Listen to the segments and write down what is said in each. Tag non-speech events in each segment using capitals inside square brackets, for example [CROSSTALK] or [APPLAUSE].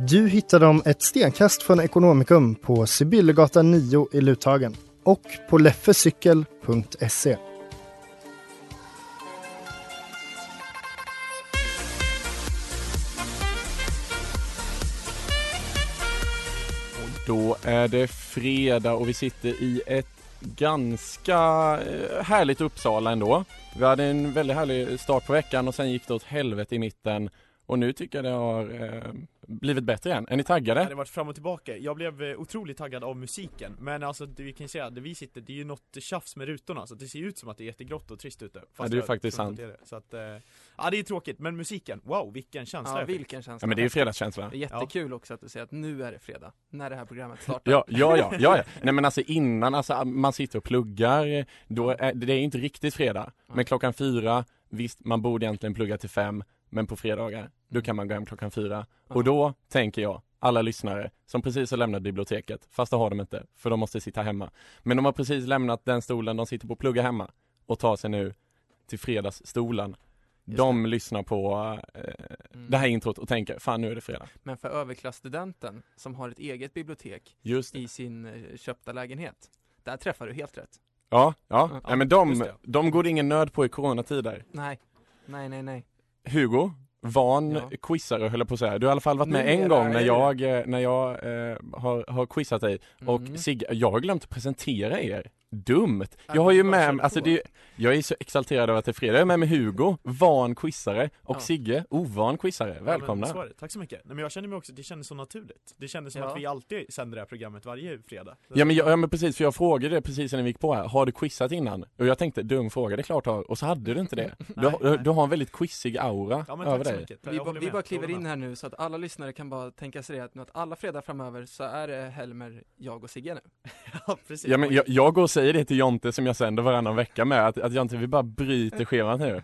Du hittar dem ett stenkast från Ekonomikum på Sibyllegatan 9 i Luthagen och på leffecykel.se. Då är det fredag och vi sitter i ett ganska eh, härligt Uppsala ändå. Vi hade en väldigt härlig start på veckan och sen gick det åt helvete i mitten. Och nu tycker jag det har eh, blivit bättre igen. Är ni taggade? Det har varit fram och tillbaka. Jag blev eh, otroligt taggad av musiken. Men alltså det vi kan ju säga, där vi sitter, det är ju något tjafs med rutorna. Så det ser ut som att det är jättegrått och trist ute. Ja, det är ju faktiskt sant. det. Så att, eh, ja det är tråkigt. Men musiken, wow vilken känsla Ja, vilken känsla. Ja men det är ju fredagskänsla. Det är jättekul också att du säger att nu är det fredag, när det här programmet startar. Ja, ja, ja, ja, ja. Nej men alltså innan, alltså man sitter och pluggar, då är det är inte riktigt fredag. Men klockan fyra, visst man borde egentligen plugga till fem, men på fredagar, då kan man gå hem klockan fyra. Och då tänker jag, alla lyssnare som precis har lämnat biblioteket, fast det har de inte, för de måste sitta hemma. Men de har precis lämnat den stolen de sitter på att plugga hemma och tar sig nu till fredagsstolen. De lyssnar på eh, Mm. det här introt och tänker, fan nu är det fredag. Men för överklassstudenten som har ett eget bibliotek i sin eh, köpta lägenhet, där träffar du helt rätt. Ja, ja, Ja, Nej, men de, de går det ingen nöd på i coronatider. Nej, nej, nej, nej. Hugo, van Ja. quizare höll jag på att säga. Du har i alla fall varit med en Numera gång när är jag, eh, när jag eh, har, har quizat dig. Och Mm. Sigge, jag har glömt att presentera er. Dumt! Ja, Jag har ju med, kör alltså det, jag är så exalterad över att det är fredag. Jag är med med Hugo, van quizare och Ja. Sigge, ovan quizare. Ja, Välkomna! men det. Tack så mycket. Nej men jag känner mig också, det kändes så naturligt. Det kändes som Ja. att vi alltid sänder det här programmet varje fredag. Ja men, jag, ja men precis, för jag frågade det precis innan vi gick på här. Har du quizat innan? Och jag tänkte, dum fråga, det är klart har. Och så hade du inte det. [LAUGHS] Du, Nej, du, nej. du har en väldigt quizig aura Ja men över dig. Vi, ba, vi bara kliver in här nu så att alla lyssnare kan bara tänka sig det att, att alla fredag framöver så är det Helmer, jag och Sigge nu. [LAUGHS] Ja precis. Ja men jag, jag går och säger det till Jonte som jag sänder varannan vecka med, att, att Jonte vi bara bryter schemat nu.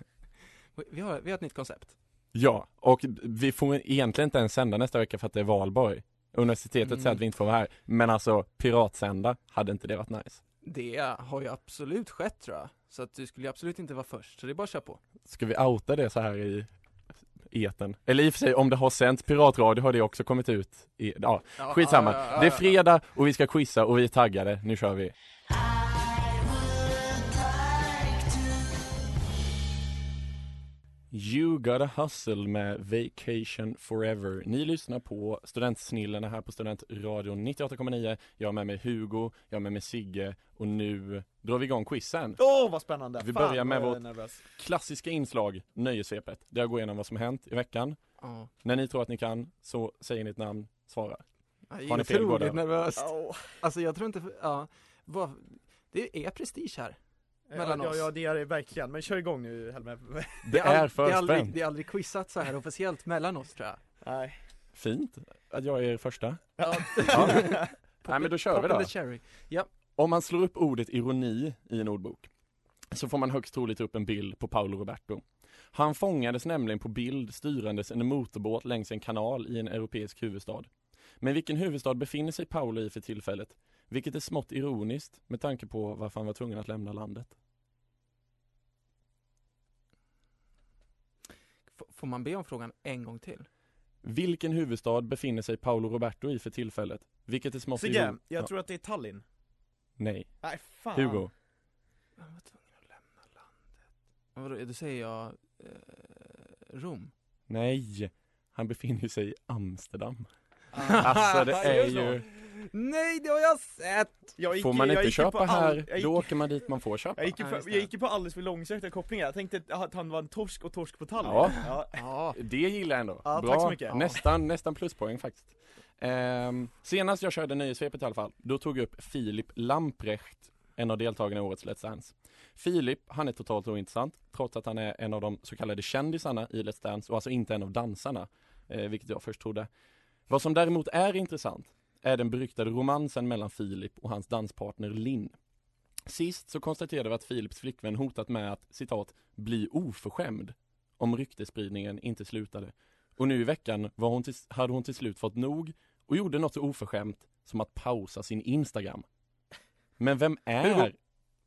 Vi har, vi har ett nytt koncept. Ja, och vi får egentligen inte ens sända nästa vecka för att det är valborg. Universitetet Mm. säger att vi inte får vara här, men alltså piratsända, hade inte det varit nice? Det har ju absolut skett tror jag. Så att du skulle ju absolut inte vara först, så det är bara att köra på. Ska vi outa det så här i eten? Eller i och för sig, om det har sänts piratradio har det också kommit ut i, ja, skitsamma. Det är fredag och vi ska quizza och vi är taggade, nu kör vi. You gotta hustle med Vacation Forever. Ni lyssnar på Studentsnillena här på Studentradion 98,9. Jag har med mig Hugo, jag har med mig Sigge och nu drar vi igång quizen. Åh vad spännande! Vi Fan, börjar med vårt- är nervös. Klassiska inslag, Nöjesvepet. Där jag går igenom vad som hänt i veckan. Ja. När ni tror att ni kan, så säger ni ett namn, svarar. Jag Har ni är fel, går det otroligt nervöst. Åh. Alltså jag tror inte, ja, vad, det är prestige här. Mellan ja, oss. Ja, det är det verkligen. Men kör igång nu Helmer. Det är för det är aldrig, spänt. det är aldrig quizat så här officiellt mellan oss tror jag. Nej. Fint att jag är första. Ja. Ja. [LAUGHS] Nej men då kör vi då. cherry. Om man slår upp ordet ironi i en ordbok så får man högst troligt upp en bild på Paolo Roberto. Han fångades nämligen på bild styrandes en motorbåt längs en kanal i en europeisk huvudstad. Men vilken huvudstad befinner sig Paolo i för tillfället? Vilket är smått ironiskt med tanke på varför han var tvungen att lämna landet. F- får man be om frågan en gång till? Vilken huvudstad befinner sig Paolo Roberto i för tillfället? Vilket är smått Sigge, ironiskt? jag tror att det är Tallinn. Nej. Nej fan. Hugo. Jag var tvungen att lämna landet. Vadå, då säger jag eh, Rom. Nej. Han befinner sig i Amsterdam. Alltså det [LAUGHS] är ju Nej, det har jag sett! Jag gick, Får man inte köpa all- här, gick, då åker man dit man får köpa. jag gick, på, jag gick ju på alldeles för långsökta kopplingar, jag tänkte att han var en torsk och torsk på tallen Ja. ja. Ja, Det gillar jag ändå. Ja, Bra. tack så mycket. Nästan, nästan pluspoäng faktiskt. Ehm, senast jag körde nöjesvepet i alla fall, då tog jag upp Filip Lamprecht, en av deltagarna i årets Let's Dance. Filip, han är totalt ointressant, trots att han är en av de så kallade kändisarna i Let's Dance och alltså inte en av dansarna, eh, vilket jag först trodde. Vad som däremot är intressant är den beryktade romansen mellan Filip och hans danspartner Linn. Sist så konstaterade vi att Filips flickvän hotat med att, citat, bli oförskämd om ryktespridningen inte slutade. Och nu i veckan var hon till, hade hon till slut fått nog och gjorde något så oförskämt som att pausa sin Instagram. Men vem är?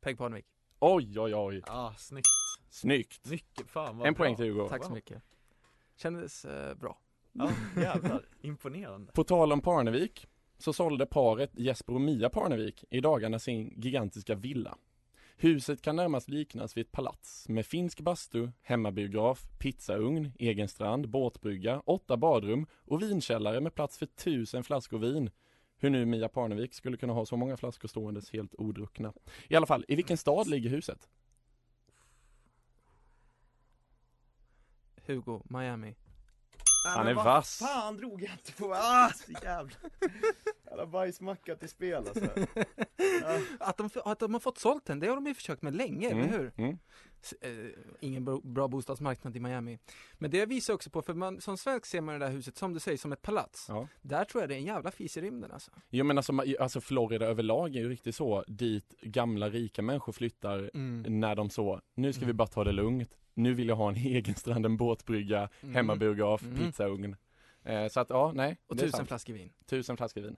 Peg Parnevik. Oj, oj, oj. Ah, snyggt, Snyggt. mycket, fan vad En bra. poäng till Hugo. Tack så mycket. Kändes eh, bra. Ja, jävlar, imponerande På tal om Parnevik så sålde paret Jesper och Mia Parnevik i dagarna sin gigantiska villa. Huset kan närmast liknas vid ett palats med finsk bastu, hemmabiograf, pizzaugn, egen strand, båtbrygga, åtta badrum och vinkällare med plats för tusen flaskor vin. Hur nu Mia Parnevik skulle kunna ha så många flaskor ståendes helt odruckna. I alla fall, i vilken stad ligger huset? Hugo, Miami. Han men är vad vass. fan drog jag inte på? Ah, så jävla Jävla bajsmacka till spel alltså ah. [LAUGHS] Att de, att de har fått sålt den, det har de ju försökt med länge, eller hur? Mm. S- eh, ingen bra, bra bostadsmarknad i Miami. Men det visar också på, för man, som svensk ser man det där huset, som du säger, som ett palats. Ja. Där tror jag det är en jävla fis i rymden alltså. Jo men alltså, alltså Florida överlag är ju riktigt så dit gamla rika människor flyttar Mm. när de så, nu ska vi Mm. bara ta det lugnt, nu vill jag ha en [LAUGHS] egen strand, en båtbrygga, Mm. hemmabiograf, Mm. pizzaugn. Eh, så att ja, nej. Och tusen sant. flaskor vin. tusen flaskor vin.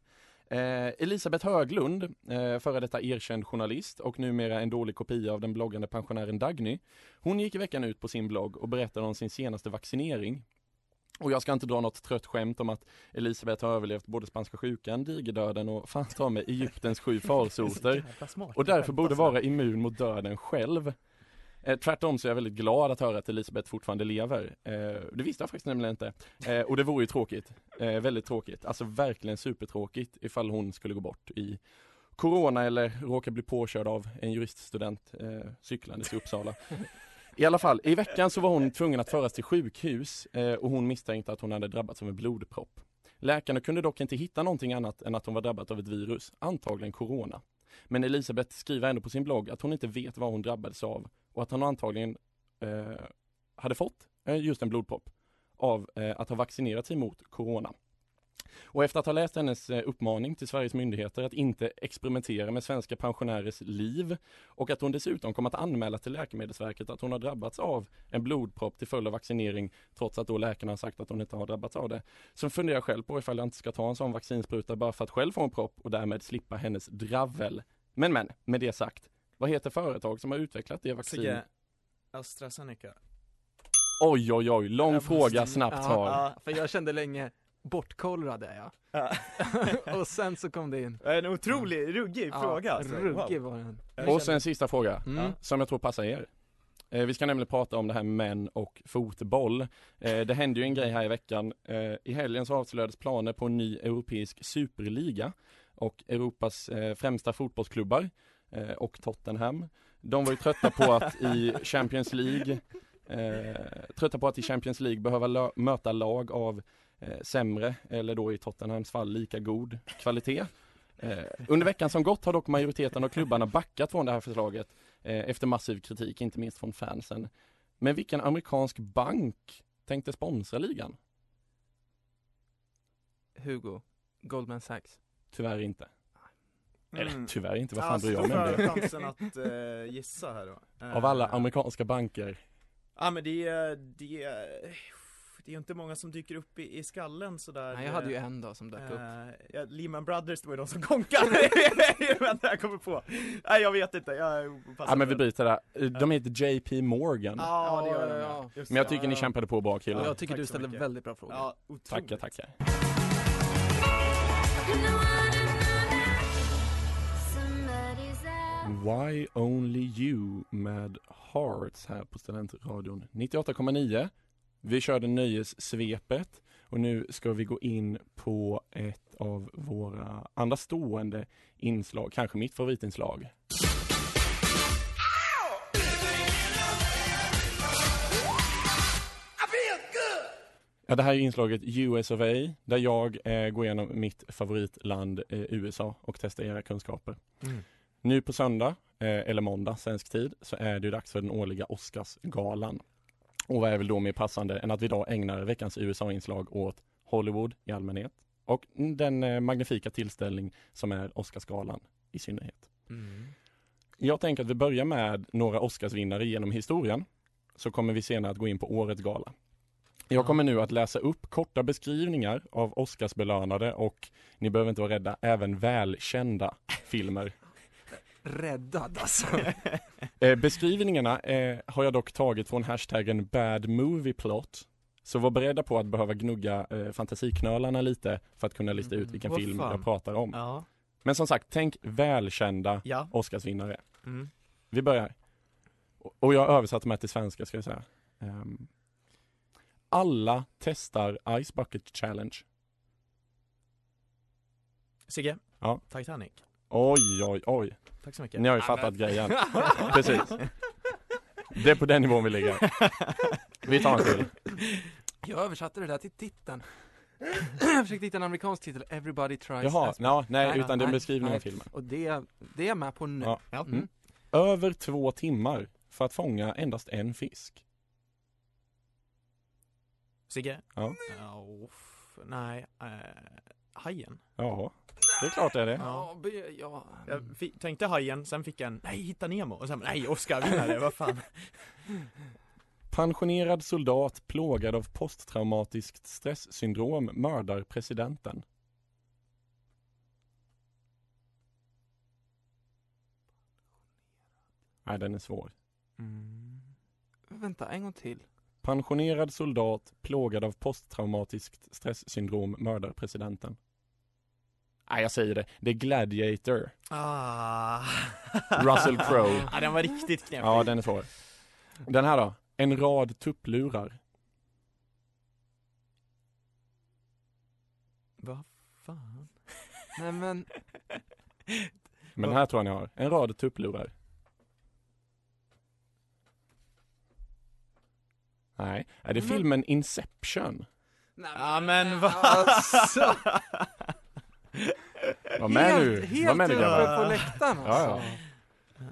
Eh, Elisabeth Höglund, eh, före detta erkänd journalist och numera en dålig kopia av den bloggande pensionären Dagny. Hon gick i veckan ut på sin blogg och berättade om sin senaste vaccinering. Och jag ska inte dra något trött skämt om att Elisabeth har överlevt både spanska sjukan, digerdöden och fan ta med Egyptens sju [LAUGHS] farsoter. Och därför borde vara immun mot döden själv. Eh, tvärtom så är jag väldigt glad att höra att Elisabeth fortfarande lever. Eh, det visste jag faktiskt nämligen inte. Eh, och det vore ju tråkigt. Eh, väldigt tråkigt. Alltså verkligen supertråkigt ifall hon skulle gå bort i Corona eller råka bli påkörd av en juriststudent eh, cyklandes i Uppsala. I alla fall, i veckan så var hon tvungen att föras till sjukhus eh, och hon misstänkte att hon hade drabbats av en blodpropp. Läkarna kunde dock inte hitta någonting annat än att hon var drabbad av ett virus, antagligen corona. Men Elisabeth skriver ändå på sin blogg att hon inte vet vad hon drabbades av och att hon antagligen eh, hade fått eh, just en blodpropp av eh, att ha vaccinerat sig mot corona. Och efter att ha läst hennes eh, uppmaning till Sveriges myndigheter att inte experimentera med svenska pensionärers liv och att hon dessutom kommer att anmäla till Läkemedelsverket att hon har drabbats av en blodpropp till följd av vaccinering trots att då läkarna har sagt att hon inte har drabbats av det. Så funderar jag själv på ifall jag inte ska ta en sån vaccinspruta bara för att själv få en propp och därmed slippa hennes dravel. Men men, med det sagt, vad heter företag som har utvecklat det vaccin? Sigge, AstraZeneca Oj oj oj, lång Jag måste- fråga snabbt svar. Ja. För jag kände länge, bortkollrad är jag. Ja. [LAUGHS] och sen så kom det in. En otrolig, ruggig fråga alltså. ruggig Wow. var den. Och sen sista fråga, Mm. som jag tror passar er. Eh, vi ska nämligen prata om det här med män och fotboll. Eh, det hände ju en grej här i veckan. Eh, I helgen så avslöjades planer på en ny europeisk superliga och Europas främsta fotbollsklubbar och Tottenham. De var ju trötta på att i Champions League trötta på att i Champions League behöva möta lag av sämre eller då i Tottenhams fall lika god kvalitet. Eh, under veckan som gått har dock majoriteten av klubbarna backat från det här förslaget eh, efter massiv kritik, inte minst från fansen. Men vilken amerikansk bank tänkte sponsra ligan? Hugo, Goldman Sachs. Tyvärr inte. Eller Mm. tyvärr inte, vad fan Alltså, bryr jag mig om det? chansen att eh, gissa här då Av alla Eh, amerikanska banker. Ja men det är, det är, det är ju inte många som dyker upp i, i skallen sådär Nej, jag hade ju en dag som dök upp. eh, ja, Lehman Brothers, det var ju de som konkade, [LAUGHS] vänta jag kommer på Nej jag vet inte, jag passar Ja men vi på. bryter där. Eh, De heter JP Morgan. Ja, Ja, det gör de, ja. Men jag tycker ja, ni kämpade på bra Ja, jag tycker tack du mycket. väldigt bra frågor. Ja, otroligt Tackar, tackar. Why Only You med Hearts här på Studentradion 98,9 Vi körde nöjessvepet och nu ska vi gå in på ett av våra andra stående inslag, kanske mitt favoritinslag. Ja, det här är inslaget US of A, där jag eh, går igenom mitt favoritland eh, USA och testar era kunskaper. Mm. Nu på söndag, eh, eller måndag svensk tid, så är det dags för den årliga Oscarsgalan. Och vad är väl då mer passande än att vi idag ägnar veckans USA-inslag åt Hollywood i allmänhet och den eh, magnifika tillställning som är Oscarsgalan i synnerhet. Mm. Jag tänker att vi börjar med några Oscarsvinnare genom historien, så kommer vi senare att gå in på årets gala. Jag kommer nu att läsa upp korta beskrivningar av Oscarsbelönade och, ni behöver inte vara rädda, även välkända filmer. [LAUGHS] Räddad alltså. [LAUGHS] Eh, beskrivningarna eh, har jag dock tagit från hashtaggen bad movie plot. Så var beredda på att behöva gnugga eh, fantasiknölarna lite för att kunna lista ut Mm, vilken vad film fan. jag pratar om. Ja. Men som sagt, tänk välkända Ja. Oscarsvinnare. Mm. Vi börjar. Och- jag har översatt de här till svenska ska jag säga. Ehm, alla testar Ice Bucket Challenge. Sigge? Ja. Titanic. Oj, oj, oj. Tack så mycket. Ni har ju fattat grejen. [LAUGHS] Precis. Det är på den nivån vi ligger. Vi tar en till. Jag översatte det där till titeln. jag försökte hitta en amerikansk titel, Everybody Tries Jaha, As- no, nej, Nej, utan det är en nej, beskrivning av filmen. Och det, det är jag med på nu. Ja. Mm. Över två timmar för att fånga endast en fisk. Sigge? Ja. Uff, nej, eh, Hajen. Ja, det är klart det är det. Ja, be- ja. Jag fi- tänkte Hajen, sen fick jag en, nej, Hitta Nemo, och sen, nej, Oscar-vinnare, vad fan. [LAUGHS] Pensionerad soldat plågad av posttraumatiskt stresssyndrom mördar presidenten. Nej, den är svår. Mm. Vänta, en gång till. Pensionerad soldat plågad av posttraumatiskt stresssyndrom mördar presidenten. Nej, jag säger det. Det är Gladiator. Ah. Russell Crowe. Ja, den var riktigt knepig. Ja, den är svår. Den här då? En rad tupplurar. Vad fan? Nej men, Men den här tror jag ni har. En rad tupplurar. Nej, är det Men- filmen Inception? nej, Ja, men vad? Alltså, Var med nu, helt, var med nu helt grabbar. uppe på läktaren Ja, alltså. ja.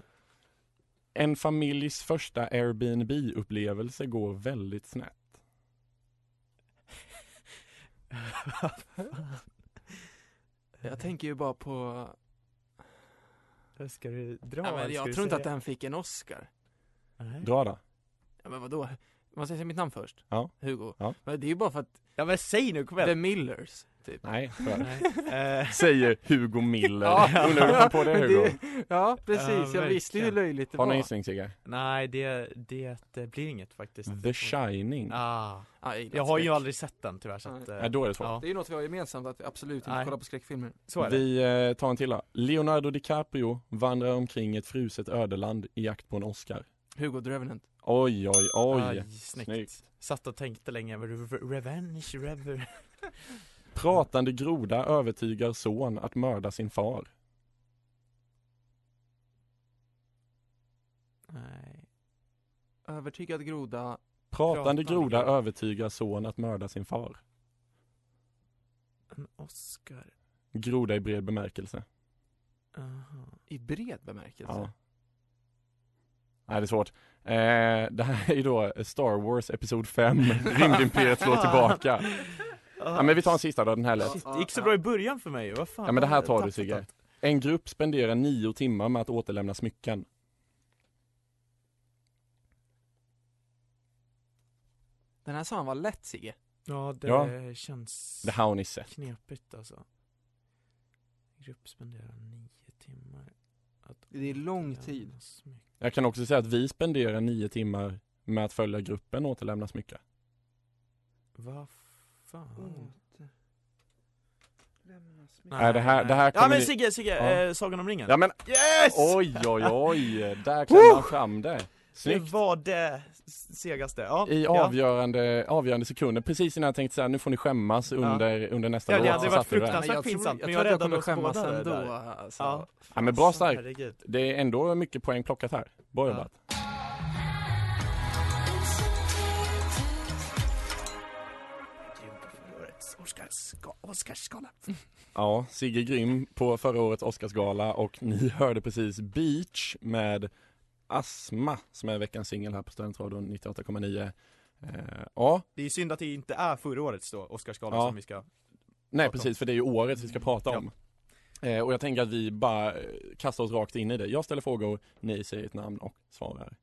En familjs första Airbnb-upplevelse går väldigt snett. [LAUGHS] Jag tänker ju bara på, Vad ska du dra? ja, men jag tror inte säga? att den fick en Oscar. Nej. Dra då. Ja men vadå? Jag säga mitt namn först? Ja. Hugo? Ja. Men det är ju bara för att, Ja men säg nu, kom The igen. Millers, typ. Nej. [LAUGHS] Nej. Eh, Säger Hugo Miller. [LAUGHS] Ja. Undrar hur du kom på det Hugo? Ja, precis. Ja, jag visste ju hur löjligt det Har var. du en gissning Sigge? nej, det, det, det blir inget faktiskt. The Shining. Ah. Ja, jag, Jag har ju aldrig sett den tyvärr så att, eh, Nej, då är det svårt. ja, Det är ju något vi har gemensamt, att vi absolut inte Nej. kollar på skräckfilmer. så är det. Vi eh, tar en till då. Leonardo DiCaprio vandrar omkring ett fruset ödeland i jakt på en Oscar. Hugo The Revenant. Oj, oj, oj. Aj, snyggt. Snyggt. Satt och tänkte länge, re- revenge, rever. [LAUGHS] Pratande groda övertygar son att mörda sin far. Nej. Övertygad groda. Pratande Pratande groda groda. övertygar son att mörda sin far. En Oscar. Groda i bred bemärkelse. Aha. I bred bemärkelse. Ja. Nej, det är svårt. Eh, det här är ju då Star Wars Episod 5, Rymdimperiet slår tillbaka. Ja, men vi tar en sista då, den här är lätt. Shit, det gick så bra i början för mig, vad fan. Ja, men det här tar du, Sigge. En grupp spenderar nio timmar med att återlämna smycken. Den här sa han var lätt Sigge. Ja, det Ja. känns Det här har ni sett. knepigt alltså. Grupp spenderar nio timmar. Att Det är lång tid. Jag kan också säga att vi spenderar nio timmar med att följa gruppen återlämna smycken. Vad fan? Nej, det här- det här Ja men Sigge, Sigge, Ja. eh, Sagan om ringen. Ja men Yes! oj oj oj, där [LAUGHS] klämde han fram det. Det Snyggt. var det, segaste. Ja, I ja. avgörande, avgörande sekunder, precis innan jag tänkte säga nu får ni skämmas under, under nästa Ja, det låt. hade varit du det. fruktansvärt jag tror, pinsamt, jag men jag jag kommer räddade oss skämmas båda ändå. där. Alltså. Ja. Ja, men bra starkt. Det är ändå mycket poäng plockat här. Bra Ja. jobbat. Oscarsgala. Ja, Sigge Grym på förra årets Oscarsgala och ni hörde precis Beach med Asma som är veckans singel här på Studentradion 98,9. Eh, ja, Det är synd att det inte är förra årets då, Oscarsgala Ja. som vi ska nej Prata om. precis för det är ju året vi ska prata om. Eh, och jag tänker att vi bara eh, kastar oss rakt in i det. Jag ställer frågor, ni säger ett namn och svarar.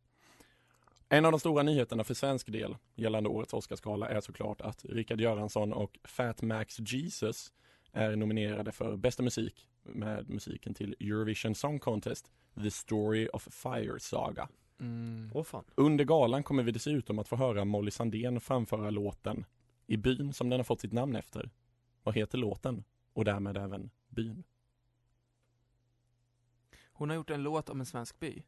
En av de stora nyheterna för svensk del gällande årets Oscarsgala är såklart att Richard Göransson och Fat Max Jesus är nominerade för bästa musik med musiken till Eurovision Song Contest The Story of Fire Saga. Mm. Åh fan. Under galan kommer vi dessutom att få höra Molly Sandén framföra låten i byn som den har fått sitt namn efter. Vad heter låten? Och därmed även byn. Hon har gjort en låt om en svensk by.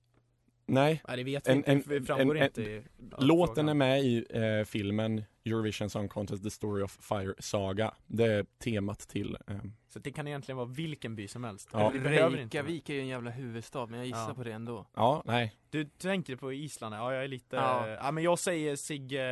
Nej, Nej det vet vi En- inte, en- det framgår en- inte i ja, låten frågan. är med i eh, filmen Eurovision Song Contest The Story of Fire Saga. Det är temat till eh, Så det kan egentligen vara vilken by som helst. Ja. Inte. Reykjavik är ju en jävla huvudstad, men jag gissar Ja. på det ändå. Ja, nej. Du tänker på Island, ja jag är lite, Ja. ja, men jag säger Sigge,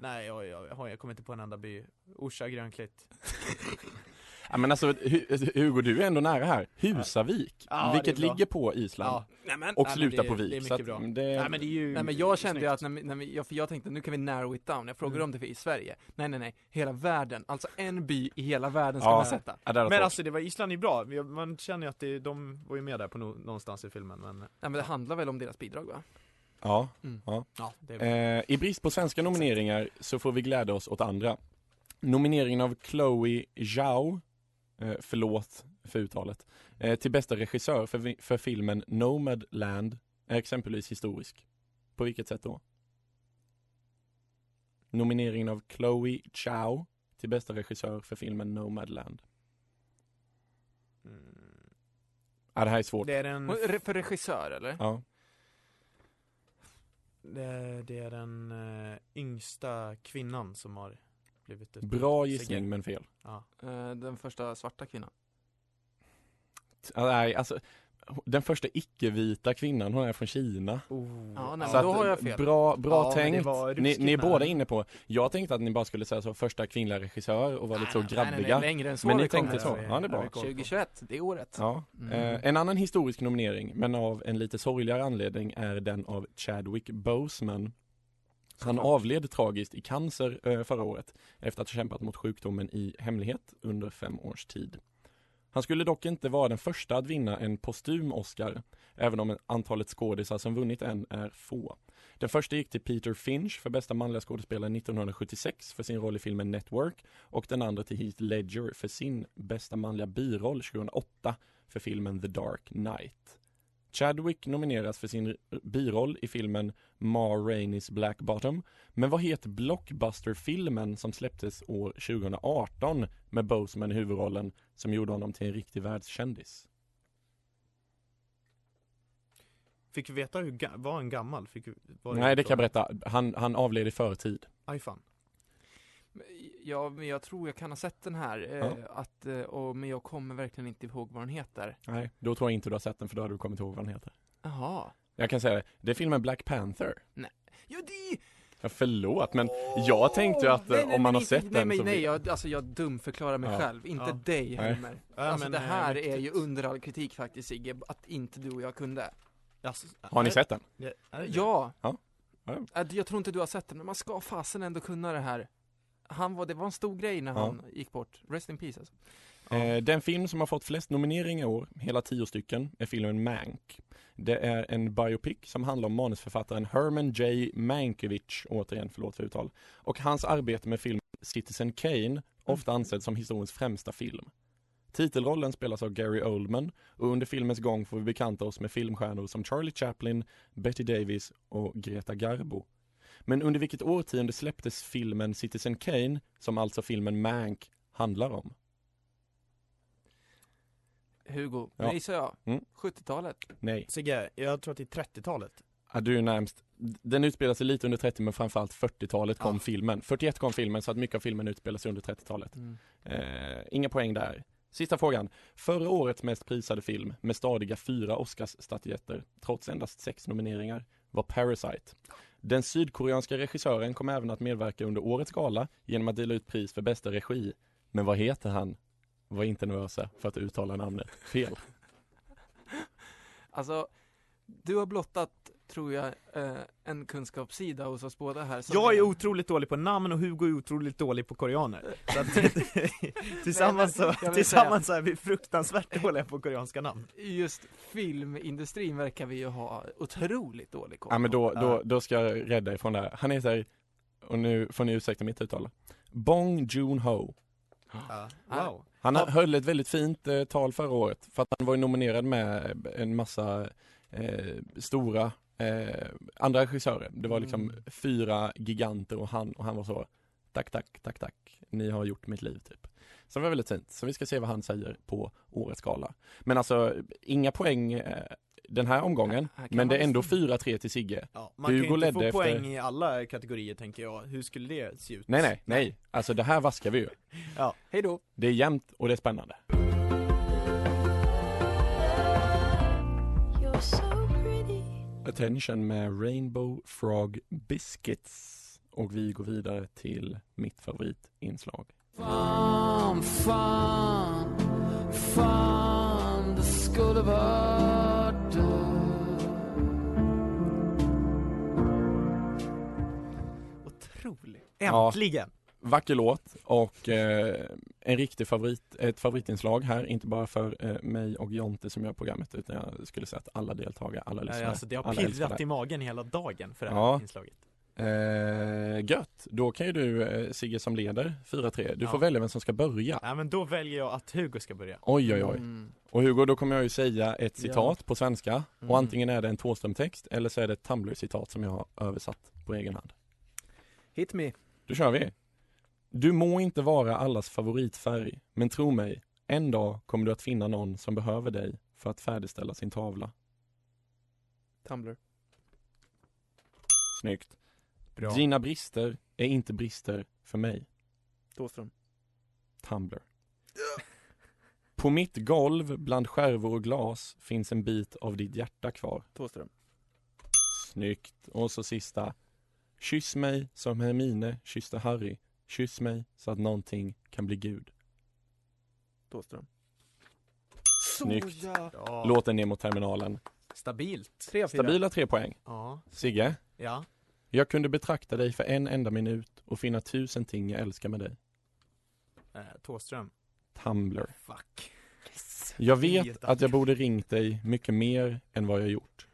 nej jag, jag, jag, jag kommer inte på en enda by. Orsa Grönklitt. [LAUGHS] Ja, men alltså Hu- Hugo, du är ändå nära här. Husavik, Ja, vilket ligger på Island. Ja. Nej, Och Nej, slutar det- på det är vik. mycket så att bra. det, Nej men det är ju Nej men jag kände ju att när vi, när vi, ja, för jag tänkte nu kan vi narrow it down, jag frågar Mm. om det för i Sverige. Nej nej nej, hela världen, alltså en by i hela världen ska Ja. man sätta. ja, Men varit alltså det var, Island är bra, man känner ju att det, de var ju med där på no, någonstans i filmen men Nej men det handlar väl om deras bidrag va? Ja. Ja, det är Eh, I brist på svenska nomineringar så får vi glädja oss åt andra. Nomineringen av Chloe Zhao, förlåt för uttalet, eh, till bästa regissör för, för filmen Nomadland är exempelvis historisk. På vilket sätt då? Nomineringen av Chloe Zhao till bästa regissör för filmen Nomadland. mm, Ja, det här är svårt. Det är den, För regissör eller? Ja. det, det är den eh, yngsta kvinnan som har blivit ett Bra gissning men fel. Ja. Eh, Den första svarta kvinnan. Ja, Nej, alltså den första icke-vita kvinnan, hon är från Kina. Oh. Ja, nej, Så då att, har jag fel. Bra, bra Ja, tänkt. Ni, ni är båda inne på, jag tänkte att ni bara skulle säga så första kvinnliga regissör och vara lite så Nej, nej, nej, grabbiga. längre än så Men ni tänkte så, Ja, det är bra. vi koll på. 2021, det är året. Ja. Mm. Eh, en annan historisk nominering, men av en lite sorgligare anledning, är den av Chadwick Boseman. Han avled tragiskt i cancer eh, förra året efter att ha kämpat mot sjukdomen i hemlighet under fem års tid. Han skulle dock inte vara den första att vinna en postum Oscar, även om antalet skådisar som vunnit en är få. Den första gick till Peter Finch för bästa manliga skådespelare 1976 för sin roll i filmen Network och den andra till Heath Ledger för sin bästa manliga biroll 2008 för filmen The Dark Knight. Chadwick nomineras för sin biroll i filmen Ma Rainey's Black Bottom. Men vad heter blockbusterfilmen som släpptes år 2018 med Boseman i huvudrollen som gjorde honom till en riktig världskändis? Fick vi veta hur, var han gammal? Fick, var Nej, det kan jag berätta. Han, han avled i förtid. Aj fan. Ja, men jag tror jag kan ha sett den här, eh, Ja. att, eh, och, men jag kommer verkligen inte ihåg vad den heter. Nej, då tror jag inte du har sett den för då hade du kommit ihåg vad den heter. Jaha. Jag kan säga det, det är filmen Black Panther. Ja, det Ja, förlåt, men jag tänkte ju att eh, Nej, nej, om man men har sett nej, den men, så... Nej, jag, alltså jag dumförklarar mig Ja. själv, inte Ja. dig Nej. Helmer. Ja, alltså men, det här är ju under all kritik faktiskt Sigge, att inte du och jag kunde. Alltså, Har ni är- sett den? Ja! Ja. Ja. Att Jag tror inte du har sett den, men man ska fasen ändå kunna det här. Han var, det var en stor grej när han gick bort. Rest in peace alltså. Eh, den film som har fått flest nomineringar i år, hela tio stycken, är filmen Mank. Det är en biopic som handlar om manusförfattaren Herman J. Mankiewicz, återigen förlåt för uttal, och hans arbete med filmen Citizen Kane, ofta ansedd som historiens främsta film. Titelrollen spelas av Gary Oldman och under filmens gång får vi bekanta oss med filmstjärnor som Charlie Chaplin, Betty Davis och Greta Garbo. Men under vilket årtionde släpptes filmen Citizen Kane, som alltså filmen Mank handlar om? Hugo, Ja. nej sa jag. Mm. 70-talet. Nej. Sigge, jag tror att det är 30-talet. Ja, du är närmst. Den utspelar sig lite under 30 men framförallt 40-talet kom Ja. filmen. 41 kom filmen så att mycket av filmen utspelar sig under 30-talet. Mm. Eh, inga poäng där. Sista frågan. Förra årets mest prisade film med stadiga fyra Oscarsstatyetter, trots endast sex nomineringar, var Parasite. Den sydkoreanska regissören kommer även att medverka under årets gala genom att dela ut pris för bästa regi. Men vad heter han? Var inte nervösa för att uttala namnet fel. [LAUGHS] Alltså, du har blottat, tror jag, eh, en kunskapssida hos oss båda här. Jag är otroligt dålig på namn och Hugo är otroligt dålig på koreaner. Så att, [LAUGHS] [LAUGHS] tillsammans, så, tillsammans så är vi fruktansvärt dåliga på koreanska namn. Just filmindustrin verkar vi ju ha otroligt dålig koll Ja men då, då, då ska jag rädda ifrån det här. Han heter, och nu får ni ursäkta mitt uttal, Bong Joon-ho. Ja. Wow. Han höll ett väldigt fint eh, tal förra året för att han var ju nominerad med en massa eh, stora eh, andra regissörer. Det var liksom Mm. fyra giganter och han och han var så Tack, tack, tack, tack. Ni har gjort mitt liv typ. Så det var väldigt fint. Så vi ska se vad han säger på årets gala. Men alltså, inga poäng eh, den här omgången. Här kan Men det är ändå liksom- 4-3 till Sigge. Ja, man Hugo kan ju inte få efter- poäng i alla kategorier tänker jag. Hur skulle det se ut? Nej, nej, nej. Alltså det här vaskar vi ju. [LAUGHS] Hej då! Det är jämnt och det är spännande. Attention med Rainbow Frog Biscuits. Och vi går vidare till mitt favoritinslag. Fan, fan, fan, det skulle du. Otroligt. Ja. Vacker låt och eh, en riktig favorit, ett favoritinslag här, inte bara för eh, mig och Jonte som gör programmet utan jag skulle säga att alla deltagare, alla lyssnare, alltså det har pirrat i magen hela dagen för det här Ja. inslaget. Eh, gött, då kan ju du eh, Sigge som leder 4-3, du Ja. får välja vem som ska börja. Ja men då väljer jag att Hugo ska börja. Oj oj oj. Mm. Och Hugo, då kommer jag ju säga ett citat på svenska Mm. och antingen är det en Thåström-text eller så är det ett Tumblr-citat som jag har översatt på egen hand. Hit me. Då kör vi! Du må inte vara allas favoritfärg, men tro mig, en dag kommer du att finna någon som behöver dig för att färdigställa sin tavla. Tumblr. Snyggt! Bra. Dina brister är inte brister för mig. Thåström. Tumblr. På mitt golv bland skärvor och glas finns en bit av ditt hjärta kvar. Thåström. Snyggt! Och så sista. Kyss mig som Hermine kysste Harry. Kyss mig så att någonting kan bli Gud. Thåström. Snyggt! Bra. Låten ner mot terminalen. Stabilt. Tre. Stabila tre poäng. Ja. Sigge, Ja. jag kunde betrakta dig för en enda minut och finna tusen ting jag älskar med dig. Eh, Thåström. Tumblr. Fuck. Jag vet Vet att jag borde ringt dig mycket mer än vad jag gjort.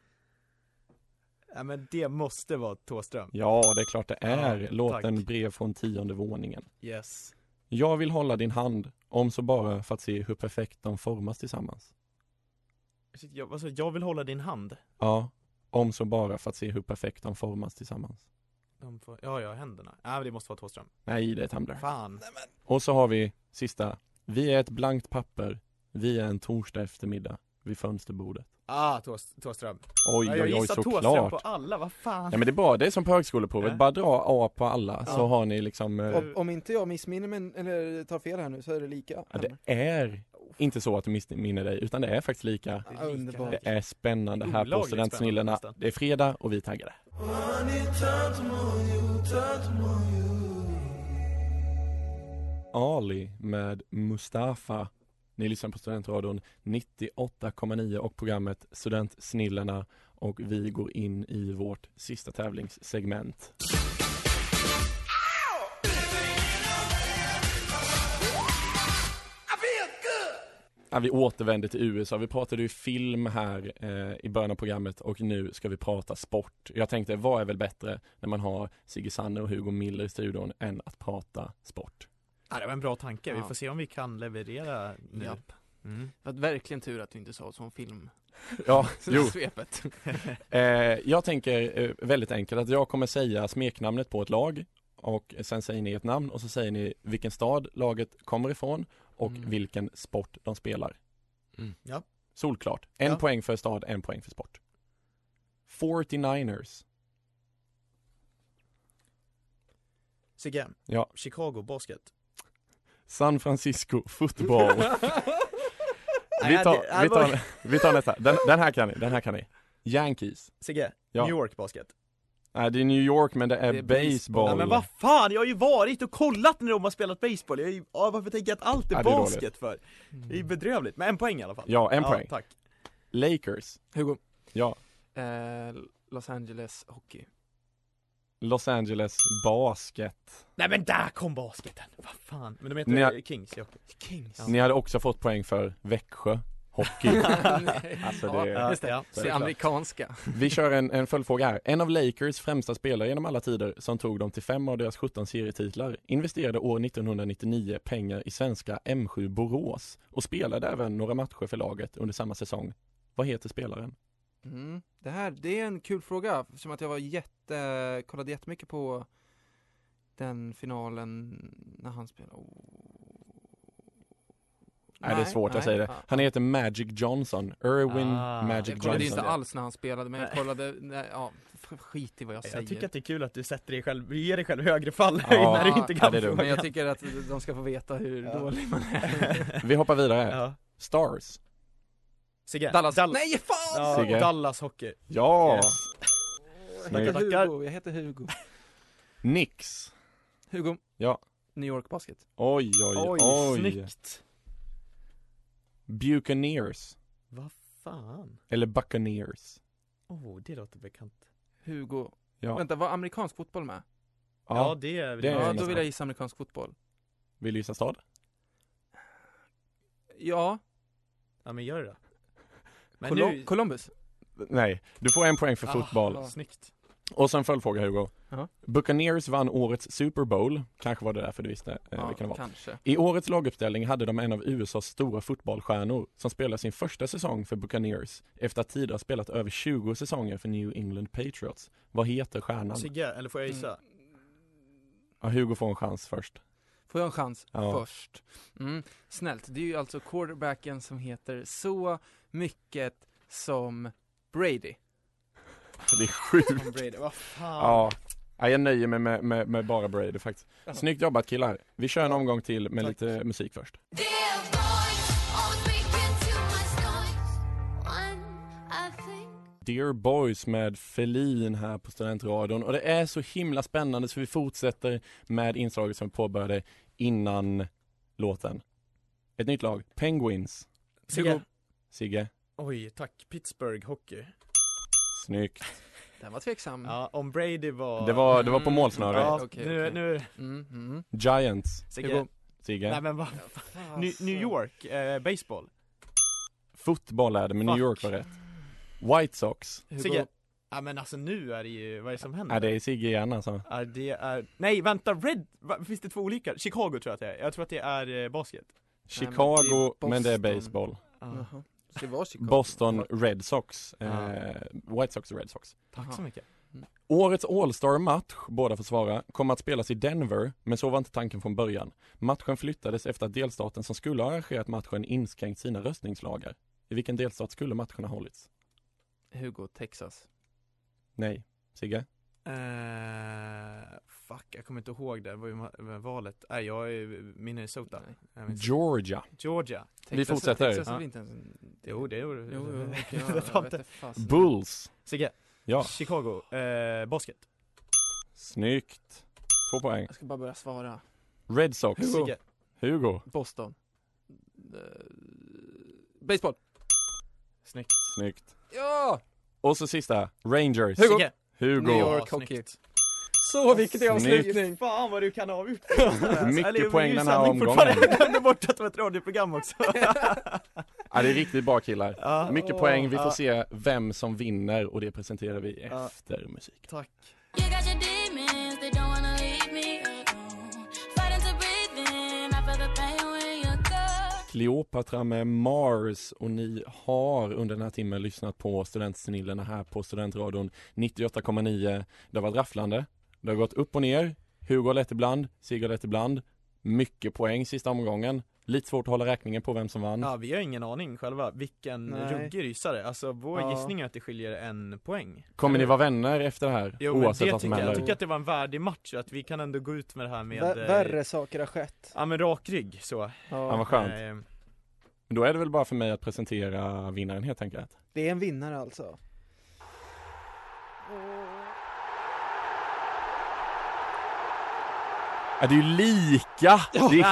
Ja men det måste vara Thåström. Ja, det är klart det är. Ja, tack. Brev från tionde våningen. Yes. Jag vill hålla din hand, om så bara för att se hur perfekt de formas tillsammans. Jag, alltså, jag vill hålla din hand. Ja, om så bara för att se hur perfekt de formas tillsammans. De får, ja, ja, händerna. Ja, men det måste vara Thåström. Nej, det är Tumblr. Fan. Och så har vi sista. Vi är ett blankt papper. Vi är en torsdag eftermiddag vid fönsterbordet. Ah, Thås- Thåström. Oj, Ja, jag oj, oj, gissar Thåström såklart. på alla, vad fan. Ja men det är bra, det är som på högskoleprovet. Bara dra A på alla så har ni liksom eh, Om, om inte jag missminner mig, eller tar fel här nu, så är det lika. ja, Det är inte så att du missminner dig utan det är faktiskt lika. Det är underbart. Det är spännande här på Studentsnillena. Det är fredag och vi är taggade. Ali med Mustafa. Ni lyssnar på Studentradion 98,9 och programmet Studentsnillena och vi går in i vårt sista tävlingssegment. Ja, vi återvänder till USA. Vi pratade ju film här eh, i början av programmet och nu ska vi prata sport. Jag tänkte, vad är väl bättre när man har Sigge Sanne och Hugo Miller i studion än att prata sport? Ja, det var en bra tanke. Vi får se om vi kan leverera nu. Japp. Mm. Det var verkligen tur att du inte sa som film. Ja, [LAUGHS] jo. Svepet. [LAUGHS] Eh, jag tänker eh, väldigt enkelt att jag kommer säga smeknamnet på ett lag och sen säger ni ett namn och så säger ni vilken stad laget kommer ifrån och Mm. vilken sport de spelar. Mm. Ja. Solklart. En Ja. poäng för stad, en poäng för sport. 49ers. Sigge, Ja. Chicago Basket. San Francisco football. [LAUGHS] vi, tar, vi, tar, [LAUGHS] vi tar nästa. Den, den här kan ni, den här kan ni. Yankees. Sigge, Ja. New York Basket. Nej, det är New York men det är, Det är baseball. baseball. Ja, men vad fan, jag har ju varit och kollat när de har spelat baseball. Jag är ju, ja, varför tänker jag att allt är, Ja, är basket för? Det är ju bedrövligt, men en poäng i alla fall. Ja, en poäng. Tack. Lakers. Hugo. Ja. Eh, Los Angeles Hockey. Los Angeles basket. Nej men där kom basketen, vad fan. Men de heter Ni har- Kings, ja. Kings. Ni hade också fått poäng för Växjö hockey. [LAUGHS] Alltså, ja, det- just det. Ja, det såklart. amerikanska. Vi kör en, en följdfråga här. En av Lakers främsta spelare genom alla tider som tog dem till fem av deras 17 serietitlar investerade år 1999 pengar i svenska M7 Borås och spelade även några matcher för laget under samma säsong. Vad heter spelaren? Mm. Det här, det är en kul fråga, som att jag var jätte, kollade jättemycket på den finalen när han spelade. Oh. Nej, det är svårt, jag säger det. Ja. Han heter Magic Johnson. Irwin Ah. Magic Jag kollade Johnson. inte alls när han spelade, men jag Nej. kollade, nej, ja, skit i vad jag säger. Jag tycker att det är kul att du sätter dig själv, ger dig själv högre fall Ja, [LAUGHS] när du inte ja, kan dumt. Men jag tycker att de ska få veta hur Ja. dålig man är. Vi hoppar vidare. Ja. Stars. Sigge, Dallas, Dall- nej fan! ja, Sigge. Dallas Hockey. Ja! Yes. Jag heter Tackar. Hugo, jag heter Hugo. Nix. Hugo. Ja. New York Basket. Oj, oj, oj. Oj, snyggt. Buccaneers. Vad fan? Eller Buccaneers. Oh, det låter bekant. Hugo. Ja. Vänta, var amerikansk fotboll med? Ja, ja. det är det är Ja, då vill jag gissa amerikansk fotboll. Vill du gissa stad? Ja, Ja men gör det då. Men Colo- nu... Columbus. Nej, du får en poäng för Ah, fotboll. ja. Snyggt. Och sen följdfråga Hugo. Ja. Buccaneers vann årets Super Bowl. Kanske var det därför du visste eh, Ja, vilken det var. kanske. I årets laguppställning hade de en av USAs stora fotbollsstjärnor som spelar sin första säsong för Buccaneers efter att tidigare spelat över 20 säsonger för New England Patriots. Vad heter stjärnan? Sigge, eller får jag gissa? Mm. Ja, Hugo får en chans först. Får jag en chans Ja. först? Mm. Snällt, det är ju alltså quarterbacken som heter så mycket som Brady. [LAUGHS] Det är sjukt. Tom Brady, vad fan? Ja. ja, jag nöjer mig med, med, med bara Brady faktiskt. Snyggt jobbat killar. Vi kör en omgång till med Tack. lite musik först. Dear Boys med Felin här på Studentradion och det är så himla spännande så vi fortsätter med inslaget som vi påbörjade innan låten. Ett nytt lag, Penguins. Sigge. Sigge, Oj, tack. Pittsburgh Hockey. snyggt. [LAUGHS] Den var tveksam. Ja, om Brady var... Det var, det var på Mm. målsnöret. Ja, Okej, nu, okej. nu, Mm, mm. Giants, Sigge. Sigge. Nej men vad New, New York, eh, baseball. Fotboll är det, men New Fuck. York var rätt. White Sox. Sigge. Ja men alltså nu är det ju, vad är det som händer? Ja, det är Sigge igen alltså. Ja, det är, nej vänta, Red, va, finns det två olika? Chicago tror jag att det är, jag tror att det är eh, basket men det Chicago, är men det är baseball. Var Chicago. Boston Red Sox. Eh, Ja. White Sox och Red Sox. Tack Jaha. så mycket Årets All-Star-match, båda får svara, kommer att spelas i Denver, men så var inte tanken från början. Matchen flyttades efter att delstaten som skulle ha arrangerat matchen inskränkt sina röstningslagar. I vilken delstat skulle matchen ha hållits? Hugo, Texas. Nej. Sigge? eh, Fuck, jag kommer inte ihåg det, vad var valet? Nej jag är Minnesota Nej. Georgia. Georgia Vi fortsätter. Texas Ja. inte ens en... Jo det gjorde Jo, jo, fasen. Bulls. Sigge, Ja, Chicago, eh, basket snyggt. Två poäng. Jag ska bara börja svara. Red Sox. Hugo. Sigge, Hugo. Boston. Eh, baseball. snyggt Snyggt. Ja! Och så sista, Rangers. Hugo. Sigge, Hugo. New York hockey. Så Snyggt. avslutning! Fan vad du kan ha gjort [LAUGHS] Mycket poäng den här omgången. Jag glömde bort att det var ett radioprogram också [LAUGHS] Ja, det är riktigt bra killar. Ja. Mycket poäng, vi får Ja. se vem som vinner och det presenterar vi Ja. efter musik. Tack Cleopatra Kleopatra med Mars. Och ni har under den här timmen lyssnat på Studentsnillena här på Studentradion 98,9. Det har varit rafflande, det har gått upp och ner, Hugo har lätt ibland, Sigge har lätt ibland, mycket poäng sista omgången. Lite svårt att hålla räkningen på vem som vann. Ja vi har ingen aning själva, vilken ruggig rysare, alltså vår Ja. gissning är att det skiljer en poäng Kommer ni vara vänner efter det här? Jo oavsett det vad som tycker jag, jag händer? tycker att det var en värdig match, att vi kan ändå gå ut med det här med eh, Värre saker har skett. Ja men rak rygg så Ja, Ja, vad skönt. Eh, Då är det väl bara för mig att presentera vinnaren helt enkelt. det är en vinnare alltså. Ja, det är ju lika! Det är Nej,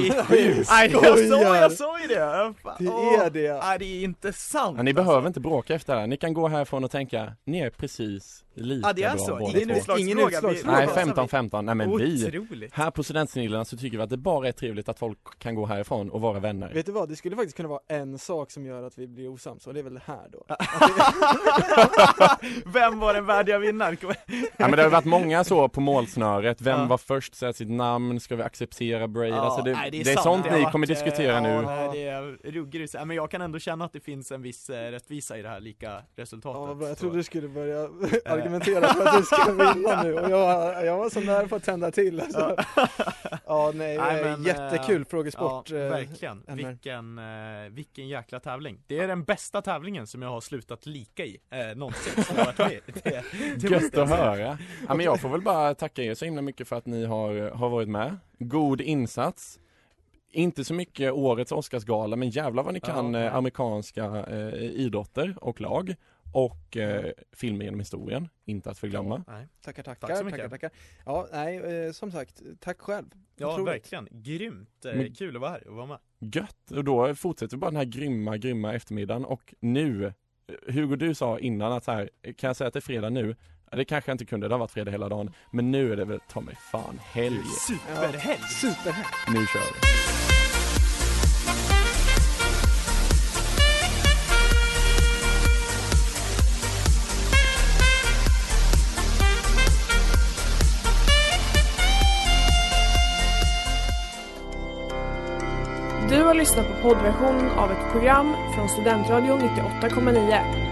helt sjukt! Nej jag sa, Skojar. jag ju det! Fan, Det åh. är det. Nej det är inte sant Ja, ni alltså. behöver inte bråka efter det här, ni kan gå härifrån och tänka, ni är precis lika Ja det är bra så, ingen utslagsfråga, Ingen Vi- utslagsfråga. Nej, alltså, 15-15, nej men vi Otroligt Här på Studentsnillena så tycker vi att det bara är trevligt att folk kan gå härifrån och vara vänner Vet du vad, det skulle faktiskt kunna vara en sak som gör att vi blir osams och det är väl det här då. [LAUGHS] Vem var den värdiga vinnaren? Ja men det har varit många så på målsnöret, vem Ja. var först, säga sitt namn, ska vi acceptera Braid? alltså det, nej, det är, sånt Det har ni varit, kommer eh, diskutera ja, nu Nej, det är ruggigt, men jag kan ändå känna att det finns en viss eh, rättvisa i det här lika resultatet Ja, jag trodde du skulle börja [LAUGHS] argumentera för att du ska vinna nu och jag, jag var så nära på att tända till alltså. Ja, nej, Nej, eh, men, jättekul eh, frågesport. Ja, eh, verkligen. Vilken, eh, vilken jäkla tävling. Det är den bästa tävlingen som jag har slutat lika i, eh, någonsin som jag varit med. Det, det Gött att höra! Ja men jag får väl bara tacka er så himla mycket för att ni har, har varit med God insats Inte så mycket årets Oscarsgala men jävlar vad ni kan Ja, eh, amerikanska eh, idrotter och lag och eh, filmer genom historien, inte att förglömma Nej. Tackar, tackar, Tack så mycket. tackar, tackar. Ja, nej, eh, som sagt, tack själv. Ja, Otroligt. verkligen. Grymt. Eh, Men- Kul att vara här och vara med. Gött! Och då fortsätter vi bara den här grymma, grymma eftermiddagen och nu eh, Hugo du sa innan att här, kan jag säga att det är fredag nu? Ja, Det kanske jag inte kunde, det har varit fredag hela dagen Men nu är det väl ta mig fan helg Superhelg! Superhelg. Nu kör vi! Du har lyssnat på poddversion av ett program från Studentradion 98,9.